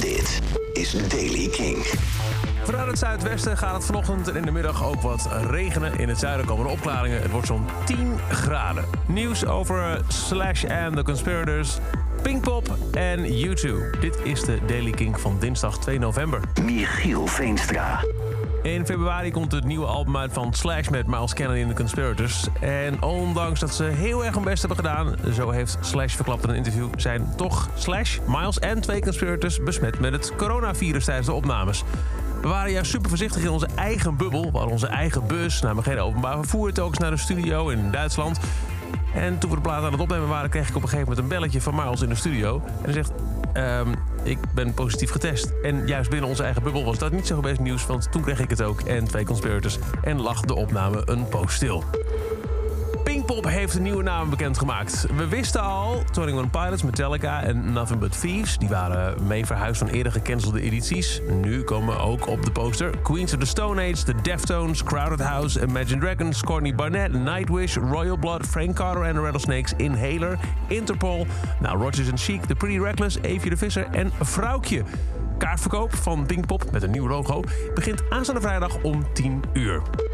Dit is Daily King. Vanuit het zuidwesten gaat het vanochtend en in de middag ook wat regenen. In het zuiden komen er opklaringen. Het wordt zo'n 10 graden. Nieuws over Slash and the Conspirators, Pinkpop en U2. Dit is de Daily King van dinsdag 2 november. Michiel Veenstra. In februari komt het nieuwe album uit van Slash met Miles Kennedy en de Conspirators. En ondanks dat ze heel erg hun best hebben gedaan, zo heeft Slash verklapt in een interview, zijn toch Slash, Miles en twee Conspirators besmet met het coronavirus tijdens de opnames. We waren juist super voorzichtig in onze eigen bubbel. Hadden onze eigen bus, namen geen openbaar vervoer, telkens naar de studio in Duitsland. En toen we de plaat aan het opnemen waren, kreeg ik op een gegeven moment een belletje van Miles in de studio. En hij zegt: ehm, Ik ben positief getest. En juist binnen onze eigen bubbel was dat niet zo best nieuws, want toen kreeg ik het ook en twee conspirators. En lag de opname een poos stil. Pinkpop heeft een nieuwe naam bekendgemaakt. We wisten al, 21 Pilots, Metallica en Nothing But Thieves... die waren mee verhuisd van eerder gecancelde edities. Nu komen ook op de poster Queens of the Stone Age, The Deftones... Crowded House, Imagine Dragons, Courtney Barnett, Nightwish... Royal Blood, Frank Carter en the Rattlesnakes... Inhaler, Interpol, nou, Rodgers and Chic, The Pretty Reckless... Evie de Visser en Vrouwtje. Kaartverkoop van Pinkpop met een nieuw logo... begint aanstaande vrijdag om 10 uur.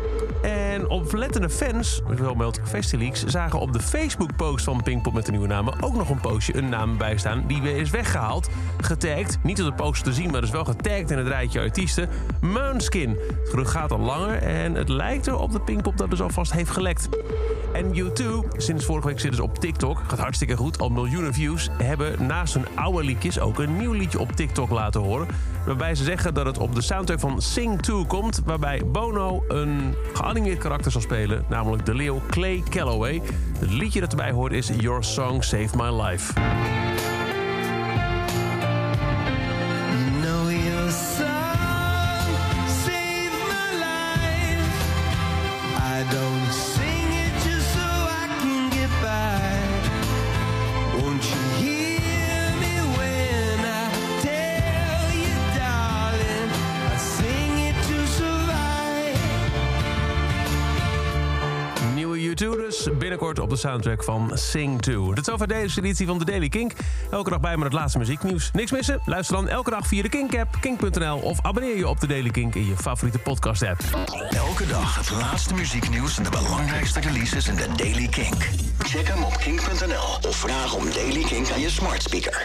En oplettende fans, zo meldt Festileaks, zagen op de Facebook-post van Pinkpop met de nieuwe namen ook nog een postje een naam bij staan die weer is weggehaald. Getagd, niet op de poster te zien, maar dus wel getagd in het rijtje artiesten. Moonskin. Het gerucht gaat al langer en het lijkt erop dat Pinkpop dat dus alvast heeft gelekt. En U2, sinds vorige week zitten ze op TikTok, gaat hartstikke goed, al miljoenen views, hebben naast hun oude liedjes ook een nieuw liedje op TikTok laten horen. Waarbij ze zeggen dat het op de soundtrack van Sing 2 komt, waarbij Bono een geanimeerd karakter zal spelen, namelijk de leeuw Clay Calloway. Het liedje dat erbij hoort is Your Song Saved My Life. U2 dus, binnenkort op de soundtrack van Sing 2. Tot zover deze editie van de Daily Kink. Elke dag bij met het laatste muzieknieuws. Niks missen? Luister dan elke dag via de Kink-app, kink.nl... of abonneer je op de Daily Kink in je favoriete podcast-app. Elke dag het laatste muzieknieuws en de belangrijkste releases in de Daily Kink. Check hem op kink.nl of vraag om Daily Kink aan je smart speaker.